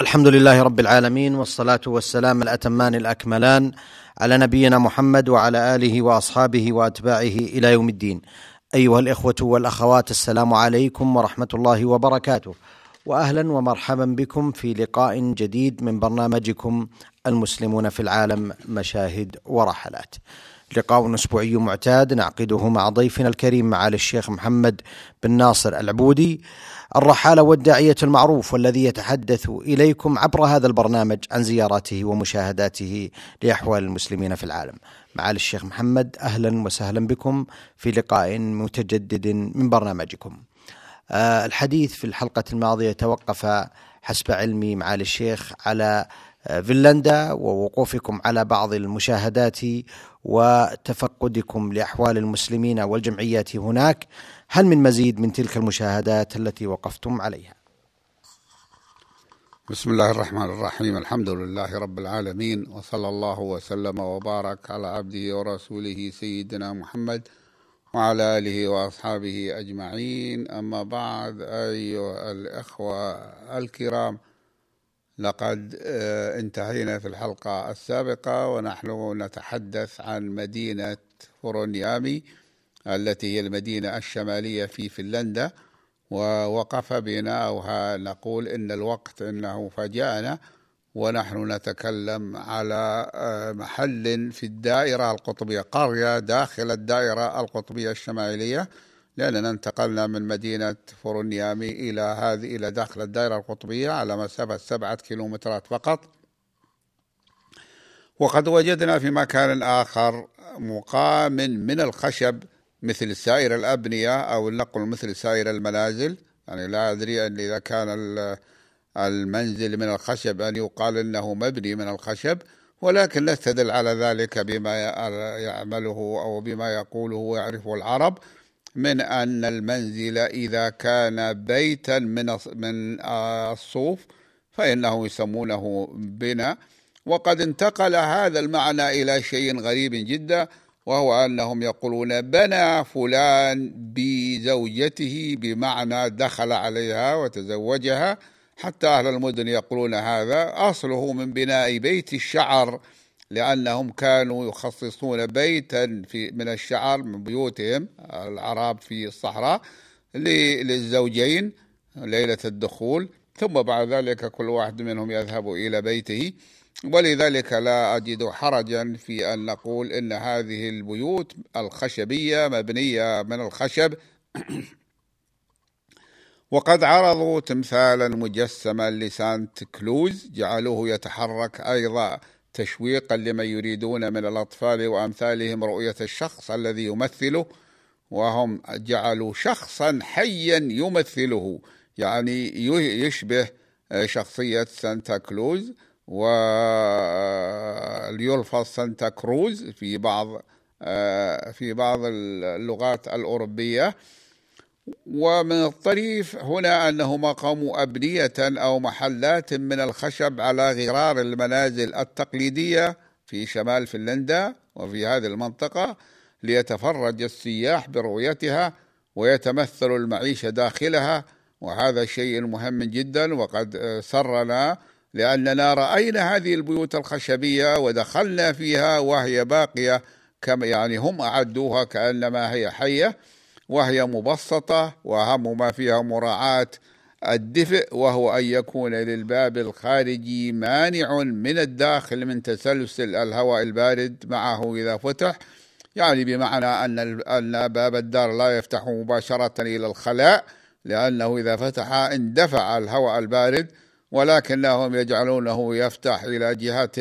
الحمد لله رب العالمين والصلاة والسلام الأتمان الأكملان على نبينا محمد وعلى آله وأصحابه وأتباعه إلى يوم الدين. أيها الإخوة والأخوات السلام عليكم ورحمة الله وبركاته. واهلا ومرحبا بكم في لقاء جديد من برنامجكم المسلمون في العالم مشاهد ورحلات. لقاء أسبوعي معتاد. نعقده مع ضيفنا الكريم معالي الشيخ محمد بن ناصر العبودي. الرحالة والداعية المعروف والذي يتحدث إليكم عبر هذا البرنامج عن زياراته ومشاهداته لأحوال المسلمين في العالم. معالي الشيخ محمد أهلا وسهلا بكم في لقاء متجدد من برنامجكم. آه، الحديث في الحلقة الماضية توقف حسب علمي معالي الشيخ على فنلندا ووقوفكم على بعض المشاهدات وتفقدكم لأحوال المسلمين والجمعيات هناك. هل من مزيد من تلك المشاهدات التي وقفتم عليها؟ بسم الله الرحمن الرحيم. الحمد لله رب العالمين وصلى الله وسلم وبارك على عبده ورسوله سيدنا محمد وعلى آله وأصحابه أجمعين. أما بعد أيها الإخوة الكرام لقد آه، انتهينا في الحلقة السابقة ونحن نتحدث عن مدينة فورونيامي التي هي المدينة الشمالية في فنلندا ووقف بناؤها نقول إن الوقت إنه فجاءنا ونحن نتكلم على آه، محل في الدائرة القطبية قرية داخل الدائرة القطبية الشمالية. لأننا انتقلنا من مدينة فورنيامي إلى هذه إلى داخل الدائرة القطبية على مسافة سبعة كيلومترات فقط. وقد وجدنا في مكان آخر مقام من الخشب مثل سائر الأبنية أو النقل مثل سائر المنازل. يعني لا أدري أن إذا كان المنزل من الخشب أن يقال أنه مبني من الخشب ولكن نستدل على ذلك بما يعمله أو بما يقوله ويعرفه العرب. من أن المنزل إذا كان بيتا من من الصوف فإنه يسمونه بنا. وقد انتقل هذا المعنى إلى شيء غريب جدا وهو أنهم يقولون بنى فلان بزوجته بمعنى دخل عليها وتزوجها حتى أهل المدن يقولون هذا أصله من بناء بيت الشعر. لأنهم كانوا يخصصون بيتا في من الشعر من بيوتهم العرب في الصحراء للزوجين ليلة الدخول. ثم بعد ذلك كل واحد منهم يذهب إلى بيته. ولذلك لا أجد حرجا في أن نقول إن هذه البيوت الخشبية مبنية من الخشب. وقد عرضوا تمثالا مجسما لسانت كلوز جعلوه يتحرك أيضا. تشويقا لمن يريدون من الأطفال وأمثالهم رؤية الشخص الذي يمثله وهم جعلوا شخصا حيا يمثله. يعني يشبه شخصية سانتا كلوز ويلفظ سانتا كروز في بعض آه، في بعض اللغات الأوروبية. ومن الطريف هنا أنهم قاموا أبنية أو محلات من الخشب على غرار المنازل التقليدية في شمال فنلندا وفي هذه المنطقة ليتفرج السياح برؤيتها ويتمثل المعيشة داخلها وهذا شيء مهم جدا وقد سرنا لأننا رأينا هذه البيوت الخشبية ودخلنا فيها وهي باقية كما يعني هم أعدوها كأنما هي حية. وهي مبسطة وأهم ما فيها مراعاة الدفء وهو أن يكون للباب الخارجي مانع من الداخل من تسلسل الهواء البارد معه إذا فتح. يعني بمعنى أن أن باب الدار لا يفتح مباشرة إلى الخلاء لأنه إذا فتح اندفع الهواء البارد ولكنهم يجعلونه يفتح إلى جهات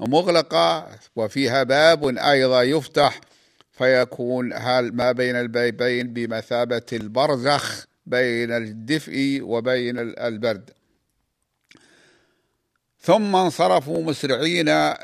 مغلقة وفيها باب أيضا يفتح فيكون ما بين البيبين بمثابة البرزخ بين الدفء وبين البرد. ثم انصرفوا مسرعين آه،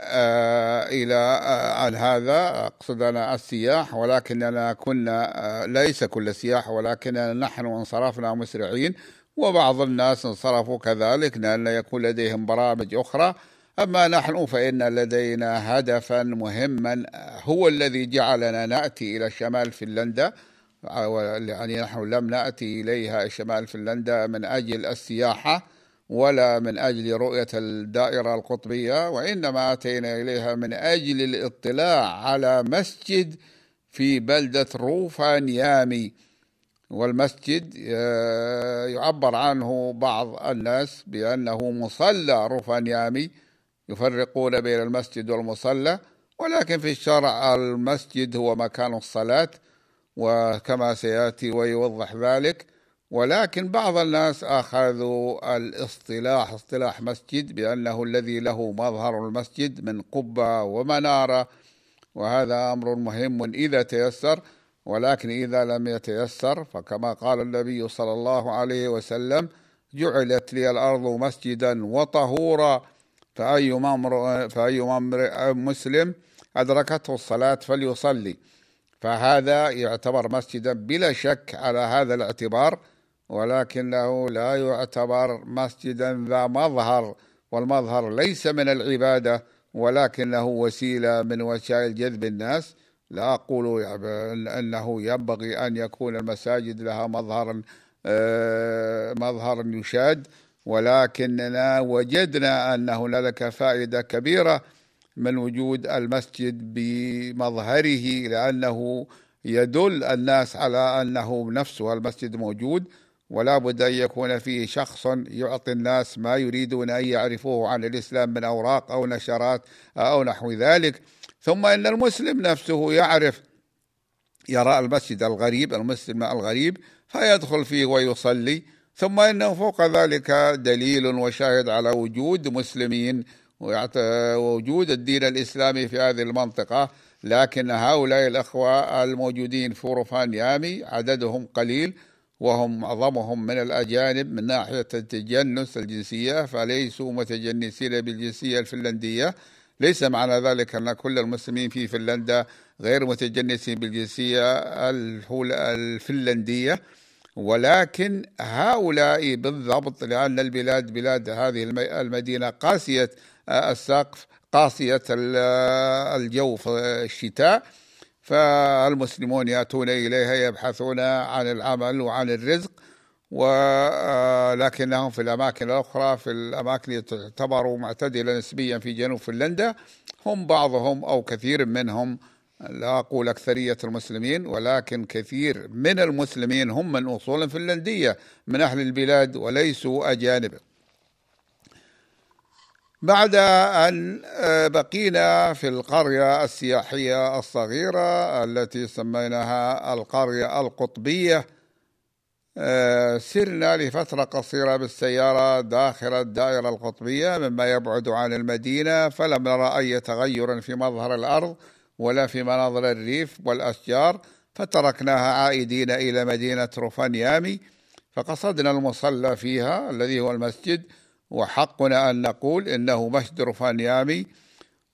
إلى آه، عن هذا. أقصد أنا السياح ولكننا كنا آه، ليس كل السياح ولكننا نحن انصرفنا مسرعين وبعض الناس انصرفوا كذلك لأن يكون لديهم برامج أخرى أما نحن فإن لدينا هدفا مهما هو الذي جعلنا نأتي إلى شمال فنلندا يعني نحن لم نأتي إليها شمال فنلندا من أجل السياحة ولا من أجل رؤية الدائرة القطبية وإنما أتينا إليها من أجل الاطلاع على مسجد في بلدة روفانيامي. والمسجد آه، يعبر عنه بعض الناس بأنه مصلى روفانيامي. يفرقون بين المسجد والمصلى ولكن في الشرع المسجد هو مكان الصلاة وكما سيأتي ويوضح ذلك. ولكن بعض الناس أخذوا الاصطلاح اصطلاح مسجد بأنه الذي له مظهر المسجد من قبة ومنارة وهذا أمر مهم إذا تيسر. ولكن إذا لم يتيسر فكما قال النبي صلى الله عليه وسلم جعلت لي الأرض مسجدا وطهورا. فأي ممر فأي ممر مسلم أدركته الصلاة فليصلي. فهذا يعتبر مسجدا بلا شك على هذا الاعتبار ولكنه لا يعتبر مسجدا ذا مظهر والمظهر ليس من العبادة ولكنه وسيلة من وسائل جذب الناس. لا أقول أنه ينبغي أن يكون المساجد لها مظهر آه، مظهر يشاد ولكننا وجدنا أن هنالك فائدة كبيرة من وجود المسجد بمظهره لأنه يدل الناس على أنه نفسه المسجد موجود ولا بد أن يكون فيه شخص يعطي الناس ما يريدون أن يعرفوه عن الإسلام من أوراق أو نشرات أو نحو ذلك. ثم إن المسلم نفسه يعرف يرى المسجد الغريب المسلم الغريب فيدخل فيه ويصلي. ثم إنه فوق ذلك دليل وشاهد على وجود مسلمين ووجود الدين الإسلامي في هذه المنطقة لكن هؤلاء الأخوة الموجودين في رفان يامي عددهم قليل وهم معظمهم من الأجانب من ناحية التجنس الجنسية فليسوا متجنسين بالجنسية الفنلندية. ليس معنى ذلك أن كل المسلمين في فنلندا غير متجنسين بالجنسية الفنلندية. ولكن هؤلاء بالضبط لأن البلاد بلاد هذه المدينة قاسية السقف قاسية الجو في الشتاء فالمسلمون يأتون إليها يبحثون عن العمل وعن الرزق ولكنهم في الأماكن الأخرى في الأماكن التي تعتبر معتدلة نسبيا في جنوب فنلندا هم بعضهم أو كثير منهم لا أقول أكثرية المسلمين ولكن كثير من المسلمين هم من أصول فنلندية من أهل البلاد وليسوا أجانب. بعد أن آه، بقينا في القرية السياحية الصغيرة التي سميناها القرية القطبية آه، سرنا لفترة قصيرة بالسيارة داخل الدائرة القطبية مما يبعد عن المدينة فلم نرى أي تغير في مظهر الأرض. ولا في مناظر الريف والأشجار فتركناها عائدين إلى مدينة روفانيامي فقصدنا المصلى فيها الذي هو المسجد وحقنا أن نقول إنه مسجد رفانيامي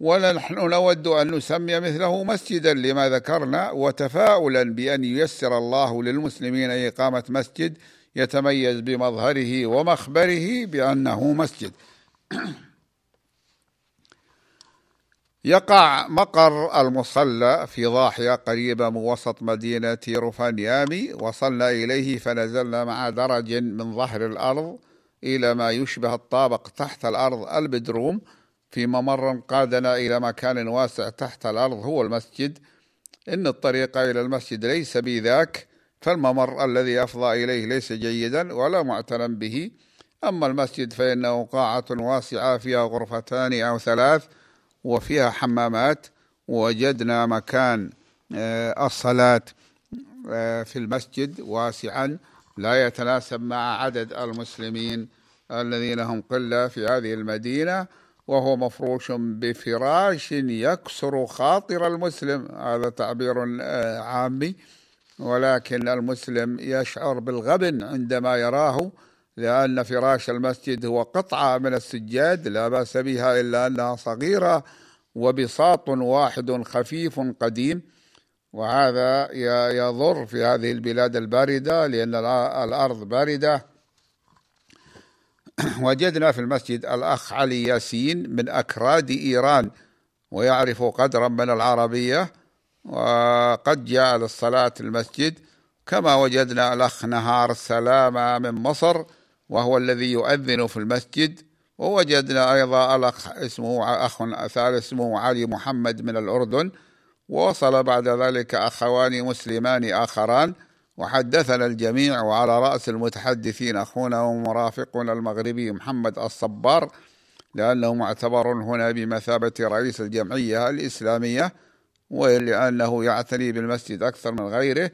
ونحن نود أن نسمي مثله مسجدا لما ذكرنا وتفاؤلا بأن ييسر الله للمسلمين إقامة مسجد يتميز بمظهره ومخبره بأنه مسجد. يقع مقر المصلى في ضاحية قريبة من وسط مدينة رفانيامي وصلنا إليه فنزلنا مع درج من ظهر الأرض إلى ما يشبه الطابق تحت الأرض البدروم. في ممر قادنا إلى مكان واسع تحت الأرض هو المسجد. إن الطريق إلى المسجد ليس بذاك فالممر الذي أفضى إليه ليس جيدا ولا معتنى به. أما المسجد فإنه قاعة واسعة فيها غرفتان أو ثلاث. وفيها حمامات وجدنا مكان آه، الصلاة آه، في المسجد واسعا لا يتناسب مع عدد المسلمين الذين هم قلة في هذه المدينة وهو مفروش بفراش يكسر خاطر المسلم. هذا تعبير آه، عامي ولكن المسلم يشعر بالغبن عندما يراه لأن فراش المسجد هو قطعة من السجاد لا بأس بها إلا أنها صغيرة وبساط واحد خفيف قديم. وهذا يضر في هذه البلاد الباردة لأن الأرض باردة. وجدنا في المسجد الأخ علي ياسين من أكراد إيران ويعرف قدرا من العربية. وقد جاء للصلاة المسجد. كما وجدنا الأخ نهار السلامة من مصر. وهو الذي يؤذن في المسجد. ووجدنا أيضا الأخ اسمه أخ ثالث اسمه علي محمد من الأردن. ووصل بعد ذلك أخوان مسلمان آخران. وحدثنا الجميع وعلى رأس المتحدثين أخونا ومرافقنا المغربي محمد الصبار لأنه معتبر هنا بمثابة رئيس الجمعية الإسلامية ولأنه يعتني بالمسجد أكثر من غيره.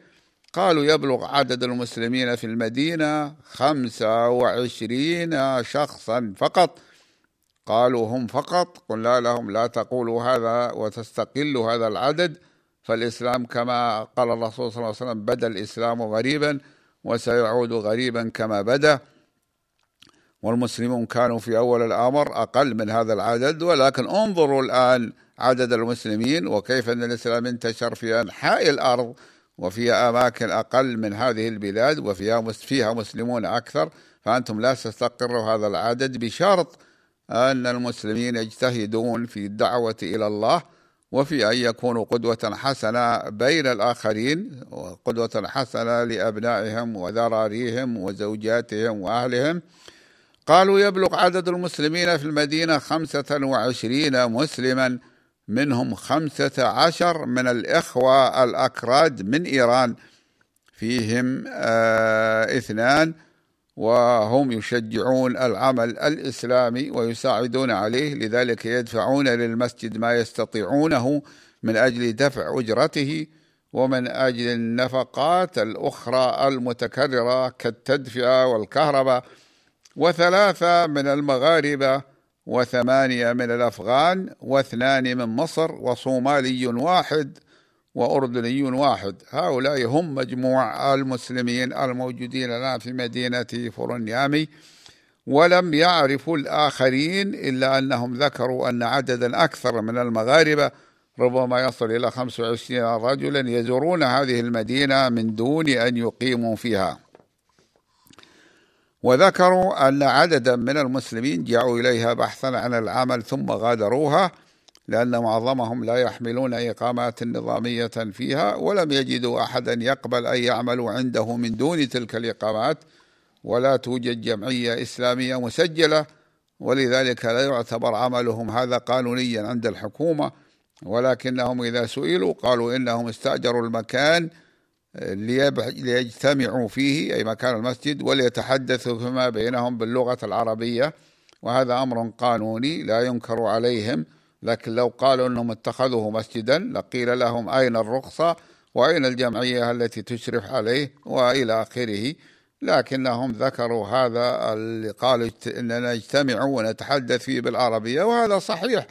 قالوا يبلغ عدد المسلمين في المدينة خمسة وعشرين شخصا فقط. قالوا هم فقط. قلنا لهم لا تقولوا هذا وتستقلوا هذا العدد. فالإسلام كما قال الرسول صلى الله عليه وسلم بدا الإسلام غريبا وسيعود غريبا كما بدا. والمسلمون كانوا في أول الأمر أقل من هذا العدد. ولكن انظروا الآن عدد المسلمين وكيف أن الإسلام انتشر في أنحاء الأرض. وفي أماكن أقل من هذه البلاد وفيها فيها مسلمون أكثر فأنتم لا تستقروا هذا العدد بشرط أن المسلمين يجتهدون في الدعوة إلى الله وفي أن يكونوا قدوة حسنة بين الآخرين وقدوة حسنة لأبنائهم وذراريهم وزوجاتهم وأهلهم. قالوا يبلغ عدد المسلمين في المدينة خمسة وعشرين مسلما. منهم خمسة عشر من الإخوة الأكراد من إيران. فيهم آه اثنان وهم يشجعون العمل الإسلامي ويساعدون عليه. لذلك يدفعون للمسجد ما يستطيعونه من أجل دفع أجرته ومن أجل النفقات الأخرى المتكررة كالتدفئة والكهرباء. وثلاثة من المغاربة وثمانية من الأفغان واثنان من مصر وصومالي واحد وأردني واحد. هؤلاء هم مجموع المسلمين الموجودين الآن في مدينة فرنيامي ولم يعرفوا الآخرين إلا أنهم ذكروا أن عددا أكثر من المغاربة ربما يصل إلى 25 رجلا يزورون هذه المدينة من دون أن يقيموا فيها. وذكروا أن عددا من المسلمين جاءوا إليها بحثا عن العمل ثم غادروها لأن معظمهم لا يحملون إقامات نظامية فيها ولم يجدوا أحدا يقبل أن يعملوا عنده من دون تلك الإقامات. ولا توجد جمعية إسلامية مسجلة ولذلك لا يعتبر عملهم هذا قانونيا عند الحكومة. ولكنهم إذا سئلوا قالوا إنهم استأجروا المكان ليجتمعوا فيه أي مكان المسجد وليتحدثوا فيما بينهم باللغة العربية. وهذا أمر قانوني لا ينكر عليهم لكن لو قالوا أنهم اتخذوه مسجدا لقيل لهم أين الرخصة وأين الجمعية التي تشرف عليه وإلى آخره. لكنهم ذكروا هذا اللي قالوا أننا نجتمع ونتحدث فيه بالعربية وهذا صحيح.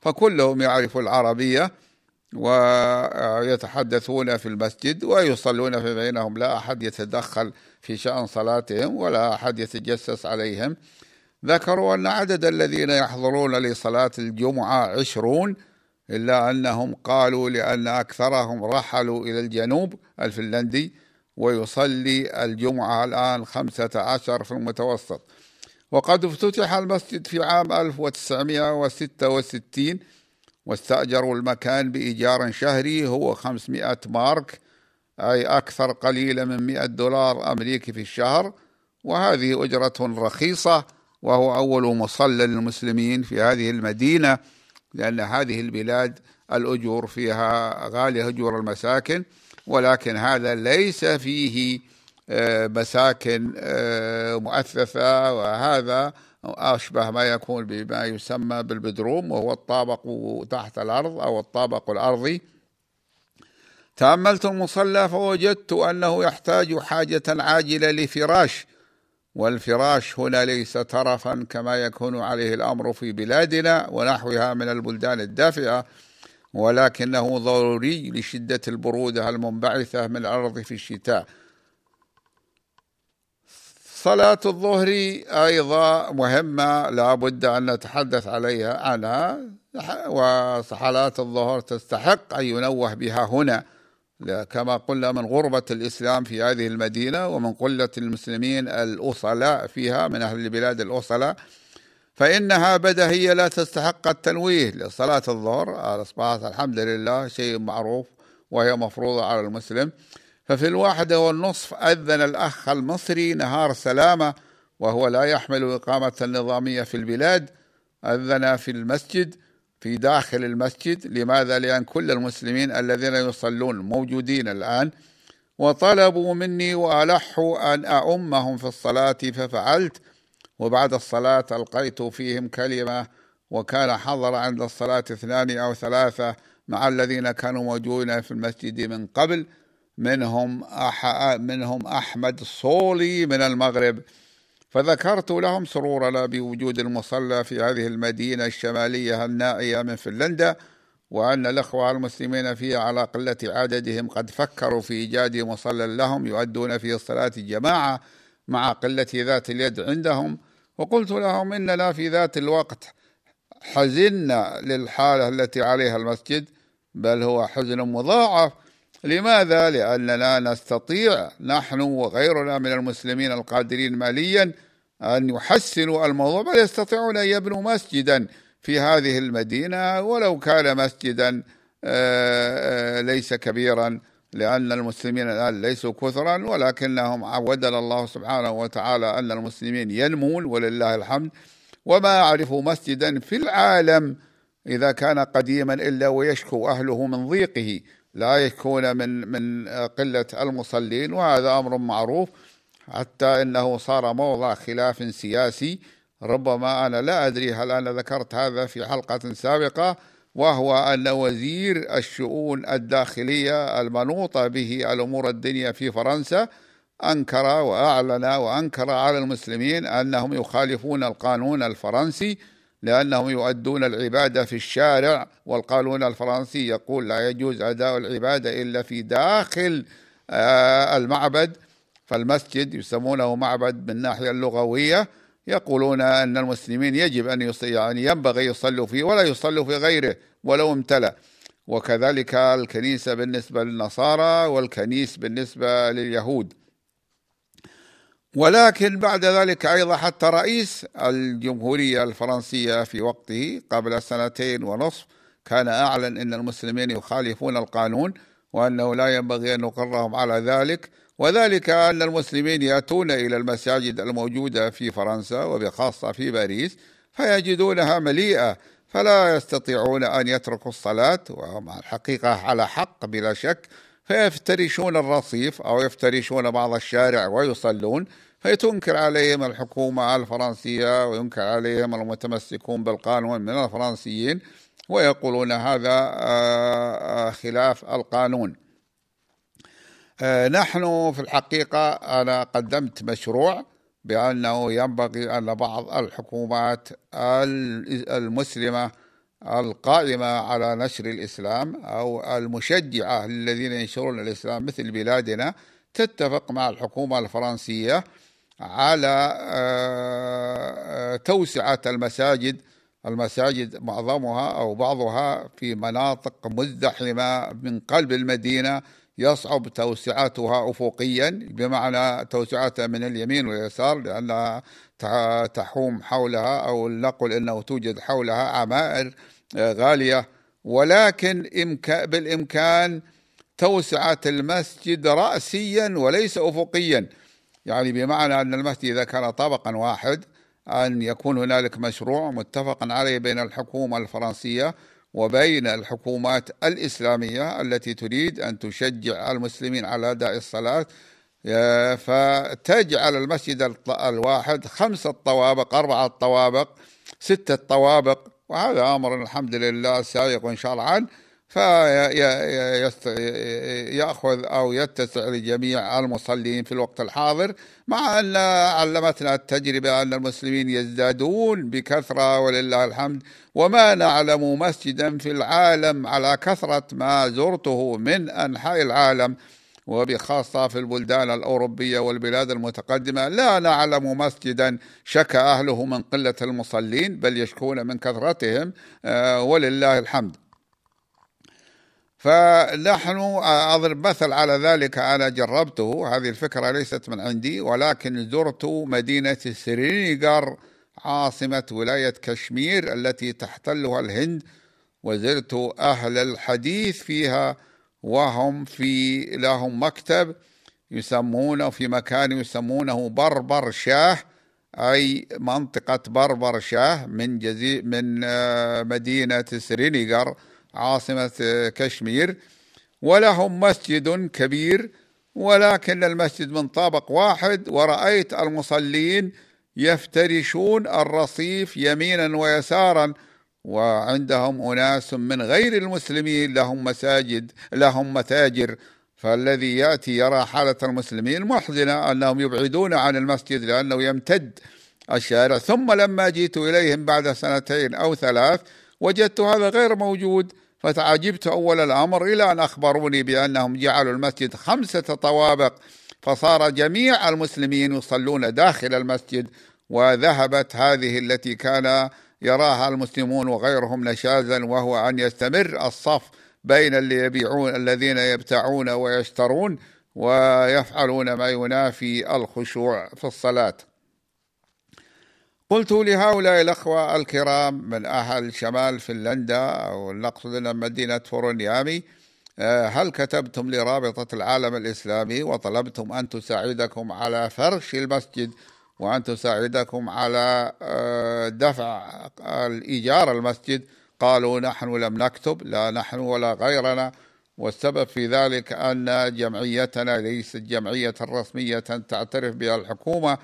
فكلهم يعرفوا العربية. ويتحدثون في المسجد ويصلون في بينهم. لا أحد يتدخل في شأن صلاتهم ولا أحد يتجسس عليهم. ذكروا أن عدد الذين يحضرون لصلاة الجمعة عشرون إلا أنهم قالوا لأن أكثرهم رحلوا إلى الجنوب الفنلندي ويصلي الجمعة الآن خمسة عشر في المتوسط. وقد افتتح المسجد في عام 1966 واستأجروا المكان بإيجار شهري هو 500 مارك أي أكثر قليلا من 100 دولار أمريكي في الشهر. وهذه أجرة رخيصة وهو أول مصلى للمسلمين في هذه المدينة لأن هذه البلاد الأجور فيها غالية أجور المساكن. ولكن هذا ليس فيه آه، مساكن آه، مؤثثة وهذا أشبه ما يكون بما يسمى بالبدروم وهو الطابق تحت الأرض أو الطابق الأرضي. تأملت المصلى فوجدت أنه يحتاج حاجة عاجلة لفراش والفراش هنا ليس ترفا كما يكون عليه الأمر في بلادنا ونحوها من البلدان الدافئة ولكنه ضروري لشدة البرودة المنبعثة من الأرض في الشتاء. صلاة الظهر أيضا مهمة لا بد أن نتحدث عليها عنها وصلاة الظهر تستحق أن ينوه بها هنا. كما قلنا من غربة الإسلام في هذه المدينة ومن قلة المسلمين الأصلاء فيها من أهل البلاد الأصلاء فإنها بدهية لا تستحق التنويه لصلاة الظهر. أصبحت الحمد لله شيء معروف وهي مفروضة على المسلم. ففي الواحدة والنصف أذن الأخ المصري نهار سلامة وهو لا يحمل إقامة نظامية في البلاد. أذن في المسجد في داخل المسجد. لماذا؟ لأن كل المسلمين الذين يصلون موجودين الآن وطلبوا مني وألحوا أن أؤمهم في الصلاة ففعلت. وبعد الصلاة ألقيت فيهم كلمة وكان حضر عند الصلاة اثنان أو ثلاثة مع الذين كانوا موجودين في المسجد من قبل. منهم أح منهم أحمد صولي من المغرب. فذكرت لهم سرورنا بوجود المصلى في هذه المدينة الشمالية النائية من فنلندا وأن الأخوة المسلمين فيها على قلة عددهم قد فكروا في إيجاد مصلى لهم يؤدون فيه الصلاة جماعة مع قلة ذات اليد عندهم. وقلت لهم إننا في ذات الوقت حزنا للحالة التي عليها المسجد بل هو حزن مضاعف لماذا؟ لأننا نستطيع نحن وغيرنا من المسلمين القادرين ماليا أن يحسنوا الموضوع بل يستطيعون أن يبنوا مسجدا في هذه المدينة ولو كان مسجدا آه، آه، ليس كبيرا لأن المسلمين الآن ليسوا كثرا ولكنهم عودنا الله سبحانه وتعالى أن المسلمين ينمون ولله الحمد وما أعرف مسجدا في العالم إذا كان قديما إلا ويشكو أهله من ضيقه لا يشكون من من قلة المصلين وهذا أمر معروف حتى إنه صار موضع خلاف سياسي. ربما أنا لا أدري هل أنا ذكرت هذا في حلقة سابقة وهو أن وزير الشؤون الداخلية المنوطة به الأمور الدنيا في فرنسا أنكر وأعلن وأنكر على المسلمين أنهم يخالفون القانون الفرنسي. لأنهم يؤدون العبادة في الشارع والقانون الفرنسي يقول لا يجوز أداء العبادة إلا في داخل آه، المعبد. فالمسجد يسمونه معبد من الناحية اللغوية. يقولون أن المسلمين يجب أن يعني ينبغي يصلوا فيه ولا يصلوا في غيره ولو امتلأ. وكذلك الكنيسة بالنسبة للنصارى والكنيس بالنسبة لليهود. ولكن بعد ذلك أيضا حتى رئيس الجمهورية الفرنسية في وقته قبل سنتين ونصف كان أعلن أن المسلمين يخالفون القانون وأنه لا ينبغي أن نقرهم على ذلك وذلك أن المسلمين يأتون إلى المساجد الموجودة في فرنسا وبخاصة في باريس فيجدونها مليئة فلا يستطيعون أن يتركوا الصلاة وهم الحقيقة على حق بلا شك فيفترشون الرصيف أو يفترشون بعض الشارع ويصلون فتنكر عليهم الحكومة الفرنسية وينكر عليهم المتمسكون بالقانون من الفرنسيين ويقولون هذا آه، آه، خلاف القانون. آه، نحن في الحقيقة أنا قدمت مشروع بأنه ينبغي أن بعض الحكومات المسلمة القائمة على نشر الإسلام أو المشجعة للذين ينشرون الإسلام مثل بلادنا تتفق مع الحكومة الفرنسية على آه، توسعة المساجد. المساجد معظمها أو بعضها في مناطق مزدحمة من قلب المدينة يصعب توسعتها أفقيا بمعنى توسعتها من اليمين واليسار لأنها تحوم حولها أو نقول أنه توجد حولها عمائر. غالية. ولكن بالإمكان توسعة المسجد رأسيا وليس أفقيا. يعني بمعنى أن المسجد إذا كان طبقا واحد أن يكون هنالك مشروع متفق عليه بين الحكومة الفرنسية وبين الحكومات الإسلامية التي تريد أن تشجع المسلمين على أداء الصلاة. فتجعل المسجد الواحد خمسة طوابق أربعة طوابق ستة طوابق وهذا أمر الحمد لله سائق شرعا فيأخذ أو يتسع لجميع المصلين في الوقت الحاضر مع أن علمتنا التجربة أن المسلمين يزدادون بكثرة ولله الحمد وما نعلم مسجدا في العالم على كثرة ما زرته من أنحاء العالم. وبخاصة في البلدان الأوروبية والبلاد المتقدمة لا نعلم مسجدا شكى أهله من قلة المصلين بل يشكون من كثرتهم آه، ولله الحمد. فنحن أضرب مثل على ذلك أنا جربته هذه الفكرة ليست من عندي ولكن زرت مدينة سرينيغر عاصمة ولاية كشمير التي تحتلها الهند وزرت أهل الحديث فيها وهم في لهم مكتب يسمونه في مكان يسمونه بربر شاه أي منطقة بربر شاه من جزي من آه، مدينة سرينيغر عاصمة آه، كشمير. ولهم مسجد كبير ولكن المسجد من طابق واحد. ورأيت المصلين يفترشون الرصيف يمينا ويسارا وعندهم أناس من غير المسلمين لهم مساجد لهم متاجر. فالذي يأتي يرى حالة المسلمين محزنة أنهم يبعدون عن المسجد لأنه يمتد الشارع. ثم لما جئت إليهم بعد سنتين أو ثلاث وجدت هذا غير موجود فتعجبت أول الأمر إلى أن أخبروني بأنهم جعلوا المسجد خمسة طوابق فصار جميع المسلمين يصلون داخل المسجد وذهبت هذه التي كان يراها المسلمون وغيرهم نشازا وهو أن يستمر الصف بين اللي يبيعون الذين يبتعون ويشترون ويفعلون ما ينافي الخشوع في الصلاة. قلت لهؤلاء الأخوة الكرام من أهل شمال فنلندا أو نقصد مدينة فورونيامي آه، هل كتبتم لرابطة العالم الإسلامي وطلبتم أن تساعدكم على فرش المسجد وأن تساعدكم على آه، دفع الإيجار المسجد. قالوا نحن لم نكتب لا نحن ولا غيرنا. والسبب في ذلك أن جمعيتنا ليست جمعية رسمية تعترف بها الحكومة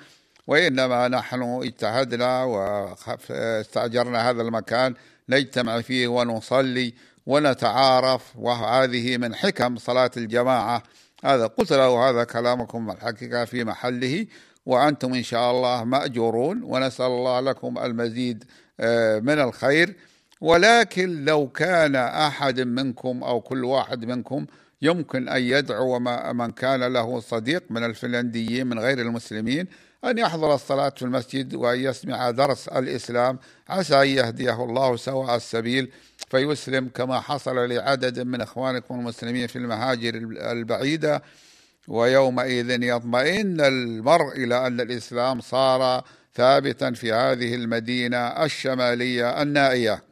وإنما نحن اجتهدنا واستأجرنا هذا المكان نجتمع فيه ونصلي ونتعارف. وهذه من حكم صلاة الجماعة. هذا قلت له هذا كلامكم الحقيقة في محله. وأنتم إن شاء الله مأجورون ونسأل الله لكم المزيد آه، من الخير. ولكن لو كان أحد منكم أو كل واحد منكم يمكن أن يدعو من كان له صديق من الفنلنديين من غير المسلمين أن يحضر الصلاة في المسجد وأن يسمع درس الإسلام. عسى أن يهديه الله سواء السبيل. فيسلم كما حصل لعدد من إخوانكم المسلمين في المهاجر البعيدة. ويومئذ يطمئن المرء إلى أن الإسلام صار ثابتا في هذه المدينة الشمالية النائية.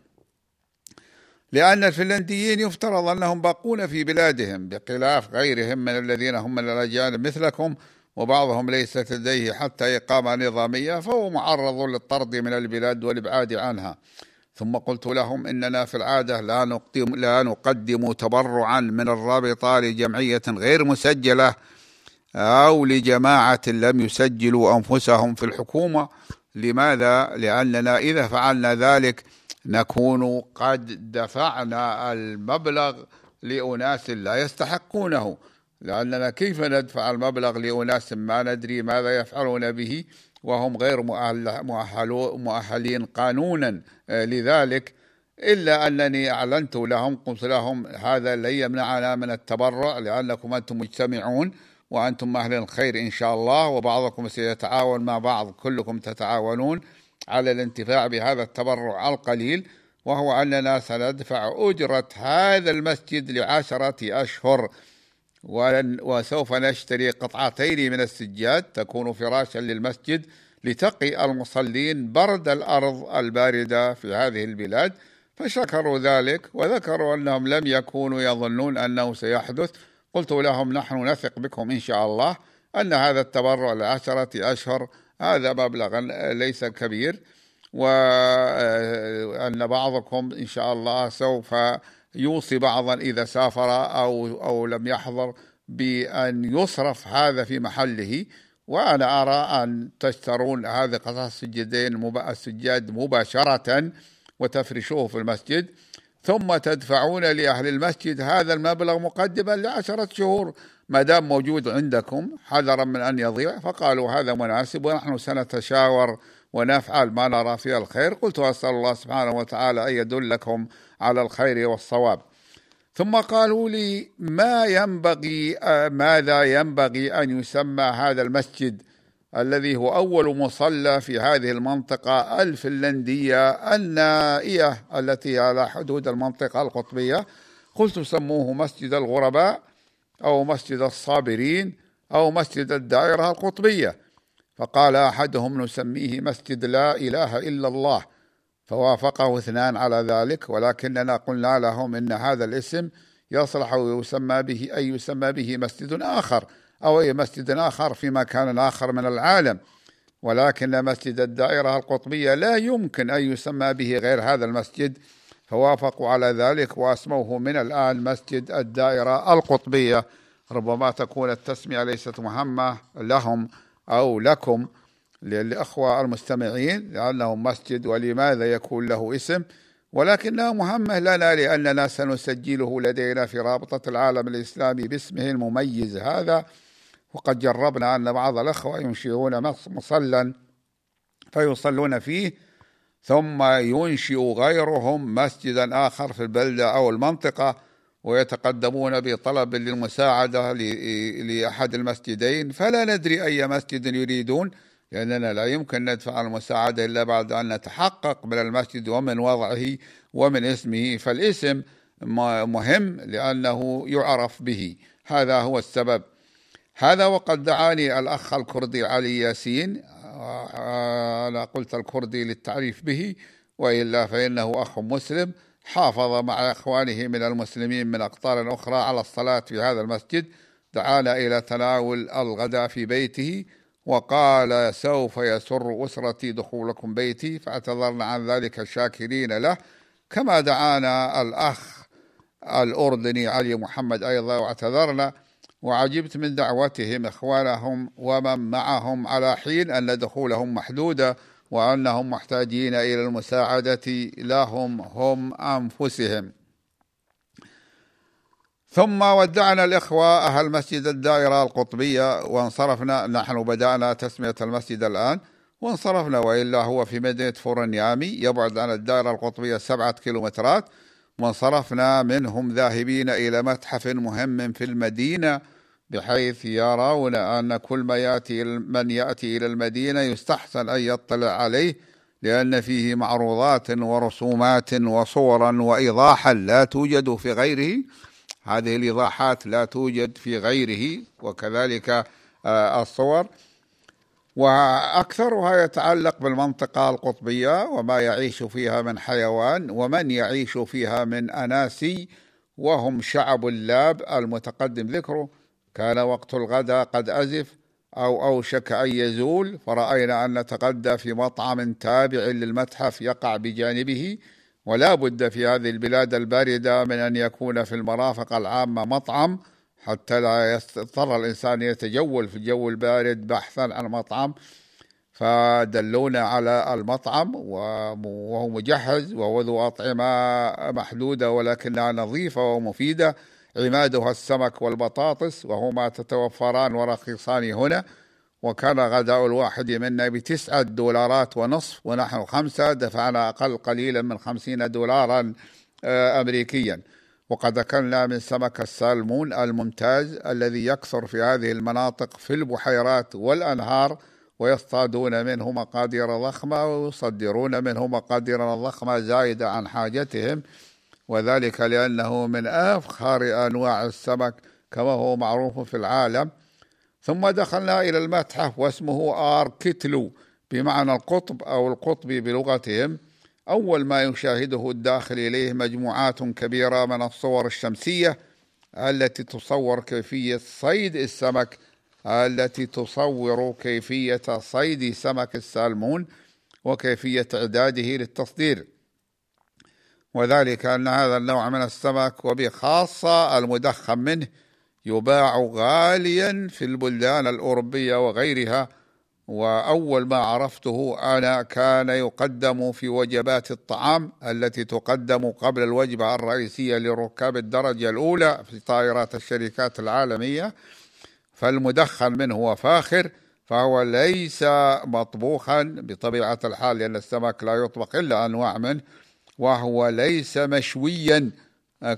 لأن الفنلنديين يفترض أنهم باقون في بلادهم بخلاف غيرهم من الذين هم من الأجانب مثلكم وبعضهم ليست لديه حتى إقامة نظامية فهو معرض للطرد من البلاد والإبعاد عنها. ثم قلت لهم إننا في العادة لا نقدم, لا نقدم تبرعا من الرابطة لجمعية غير مسجلة أو لجماعة لم يسجلوا أنفسهم في الحكومة. لماذا؟ لأننا إذا فعلنا ذلك نكون قد دفعنا المبلغ لأناس لا يستحقونه. لأننا كيف ندفع المبلغ لأناس ما ندري ماذا يفعلون به؟ وهم غير مؤهلين قانونا آه، لذلك إلا أنني أعلنت لهم قلت لهم هذا لن يمنعنا من التبرع لأنكم أنتم مجتمعون وأنتم أهل الخير إن شاء الله وبعضكم سيتعاون مع بعض كلكم تتعاونون على الانتفاع بهذا التبرع القليل وهو أننا سندفع أجرة هذا المسجد لعشرة أشهر. وسوف نشتري قطعتين من السجاد تكون فراشا للمسجد لتقي المصلين برد الأرض الباردة في هذه البلاد فشكروا ذلك وذكروا أنهم لم يكونوا يظنون أنه سيحدث. قلت لهم نحن نثق بكم إن شاء الله أن هذا التبرع لعشرة أشهر هذا مبلغ ليس كبير وأن بعضكم إن شاء الله سوف يوصي بعضا إذا سافر أو, أو لم يحضر بأن يصرف هذا في محله. وأنا أرى أن تشترون هذه قطع السجدين السجاد مباشرة وتفرشوه في المسجد ثم تدفعون لأهل المسجد هذا المبلغ مقدما لعشرة شهور. ما دام موجود عندكم حذرا من أن يضيع فقالوا هذا مناسب ونحن سنتشاور ونفعل ما نرى فيه الخير. قلت أسأل الله سبحانه وتعالى أن يدلكم على الخير والصواب. ثم قالوا لي ما ينبغي ماذا ينبغي أن يسمى هذا المسجد الذي هو أول مصلى في هذه المنطقة الفنلندية النائية التي على حدود المنطقة القطبية؟ قلت سموه مسجد الغرباء أو مسجد الصابرين أو مسجد الدائرة القطبية. فقال أحدهم نسميه مسجد لا إله إلا الله. فوافقه اثنان على ذلك ولكننا قلنا لهم إن هذا الاسم يصلح ويسمى به أي يسمى به مسجد آخر أو أي مسجد آخر في مكان آخر من العالم. ولكن مسجد الدائرة القطبية لا يمكن أن يسمى به غير هذا المسجد. فوافقوا على ذلك وأسموه من الآن مسجد الدائرة القطبية. ربما تكون التسمية ليست مهمة لهم. أو لكم للأخوة المستمعين لأنه مسجد ولماذا يكون له اسم؟ ولكنها مهمة لنا لأننا سنسجله لدينا في رابطة العالم الإسلامي باسمه المميز هذا. وقد جربنا أن بعض الأخوة ينشئون مصلا فيصلون فيه ثم ينشئ غيرهم مسجدا آخر في البلدة أو المنطقة. ويتقدمون بطلب للمساعدة لأحد المسجدين فلا ندري أي مسجد يريدون لأننا لا يمكن ندفع المساعدة إلا بعد أن نتحقق من المسجد ومن وضعه ومن اسمه فالاسم مهم لأنه يعرف به. هذا هو السبب. هذا وقد دعاني الأخ الكردي علي ياسين أنا قلت الكردي للتعريف به وإلا فإنه أخ مسلم. حافظ مع إخوانه من المسلمين من أقطار أخرى على الصلاة في هذا المسجد دعانا إلى تناول الغداء في بيته وقال سوف يسر أسرتي دخولكم بيتي فاعتذرنا عن ذلك شاكرين له. كما دعانا الأخ الأردني علي محمد أيضا واعتذرنا. وعجبت من دعوتهم إخوانهم ومن معهم على حين أن دخولهم محدودة. وأنهم محتاجين إلى المساعدة لهم هم أنفسهم. ثم ودعنا الإخوة أهل مسجد الدائرة القطبية وانصرفنا نحن بدأنا تسمية المسجد الآن. وانصرفنا وإلا هو في مدينة فورنيامي يبعد عن الدائرة القطبية سبعة كيلومترات. وانصرفنا منهم ذاهبين إلى متحف مهم في المدينة. بحيث يرون أن كل ما يأتي من يأتي إلى المدينة يستحسن أن يطلع عليه لأن فيه معروضات ورسومات وصورا وإيضاحا لا توجد في غيره. هذه الإيضاحات لا توجد في غيره وكذلك آه، الصور. وأكثرها يتعلق بالمنطقة القطبية وما يعيش فيها من حيوان ومن يعيش فيها من أناسي وهم شعب اللاب المتقدم. ذكره كان وقت الغداء قد أزف أو أوشك أن يزول فرأينا أن نتغدى في مطعم تابع للمتحف يقع بجانبه ولا بد في هذه البلاد الباردة من أن يكون في المرافق العامة مطعم حتى لا يضطر الإنسان يتجول في الجو البارد بحثا عن مطعم فدلونا على المطعم وهو مجهز وهو ذو أطعمة محدودة ولكنها نظيفة ومفيدة. عمادها السمك والبطاطس وهما تتوفران ورخيصان هنا وكان غداء الواحد منا بتسعة دولارات ونصف ونحن خمسة دفعنا أقل قليلا من خمسين دولارا آه، أمريكيا. وقد أكلنا من سمك السالمون الممتاز الذي يكثر في هذه المناطق في البحيرات والأنهار ويصطادون منه مقادير ضخمة ويصدرون منه مقادير ضخمة زايدة عن حاجتهم. وذلك لأنه من أفخر أنواع السمك كما هو معروف في العالم. ثم دخلنا إلى المتحف واسمه آركتلو بمعنى القطب أو القطبي بلغتهم. أول ما يشاهده الداخل إليه مجموعات كبيرة من الصور الشمسية التي تصور كيفية صيد السمك التي تصور كيفية صيد سمك السالمون وكيفية إعداده للتصدير. وذلك أن هذا النوع من السمك وبخاصة المدخن منه يباع غاليا في البلدان الأوروبية وغيرها وأول ما عرفته أنا كان يقدم في وجبات الطعام التي تقدم قبل الوجبة الرئيسية لركاب الدرجة الأولى في طائرات الشركات العالمية. فالمدخن منه هو فاخر فهو ليس مطبوخا بطبيعة الحال لأن السمك لا يطبخ إلا أنواع منه. وهو ليس مشويا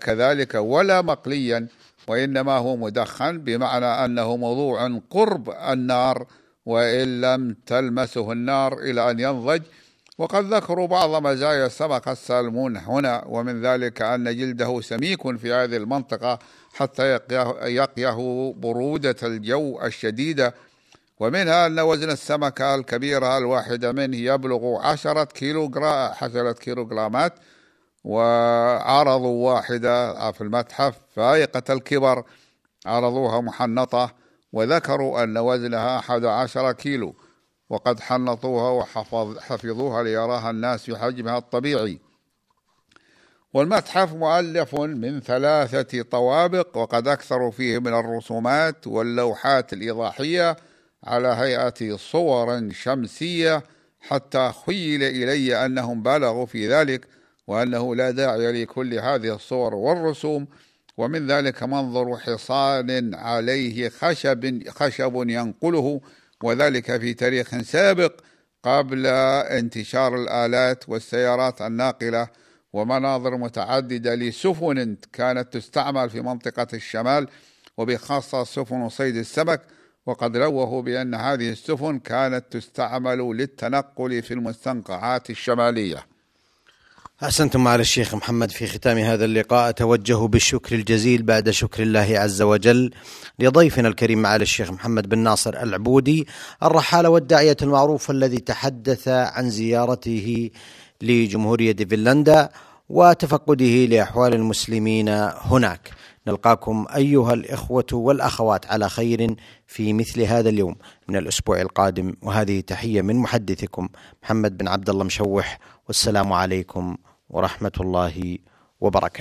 كذلك ولا مقليا وإنما هو مدخن بمعنى أنه موضوع قرب النار وإن لم تلمسه النار إلى أن ينضج. وقد ذكروا بعض مزايا سمك السالمون هنا ومن ذلك أن جلده سميك في هذه المنطقة حتى يقيه برودة الجو الشديدة. ومنها أن وزن السمكة الكبيرة الواحدة منه يبلغ عشرة كيلو عشرة كيلو جرامات وعرضوا واحدة في المتحف فائقة الكبر. عرضوها محنطة وذكروا أن وزنها أحد عشر كيلو وقد حنطوها وحفظوها ليراها الناس في حجمها الطبيعي. والمتحف مؤلف من ثلاثة طوابق وقد أكثروا فيه من الرسومات واللوحات الإيضاحية على هيئة صور شمسية حتى خيل إلي أنهم بالغوا في ذلك وأنه لا داعي لكل هذه الصور والرسوم. ومن ذلك منظر حصان عليه خشب خشب ينقله وذلك في تاريخ سابق قبل انتشار الآلات والسيارات الناقلة. ومناظر متعددة لسفن كانت تستعمل في منطقة الشمال وبخاصة سفن صيد السمك وقد روهوا بأن هذه السفن كانت تستعمل للتنقل في المستنقعات الشمالية. أحسنتم على الشيخ محمد في ختام هذا اللقاء. أتوجه بالشكر الجزيل بعد شكر الله عز وجل لضيفنا الكريم معالي الشيخ محمد بن ناصر العبودي الرحالة والداعية المعروف الذي تحدث عن زيارته لجمهورية فنلندا وتفقده لأحوال المسلمين هناك. نلقاكم أيها الإخوة والأخوات على خير في مثل هذا اليوم من الأسبوع القادم وهذه تحية من محدثكم محمد بن عبد الله مشوح والسلام عليكم ورحمة الله وبركاته.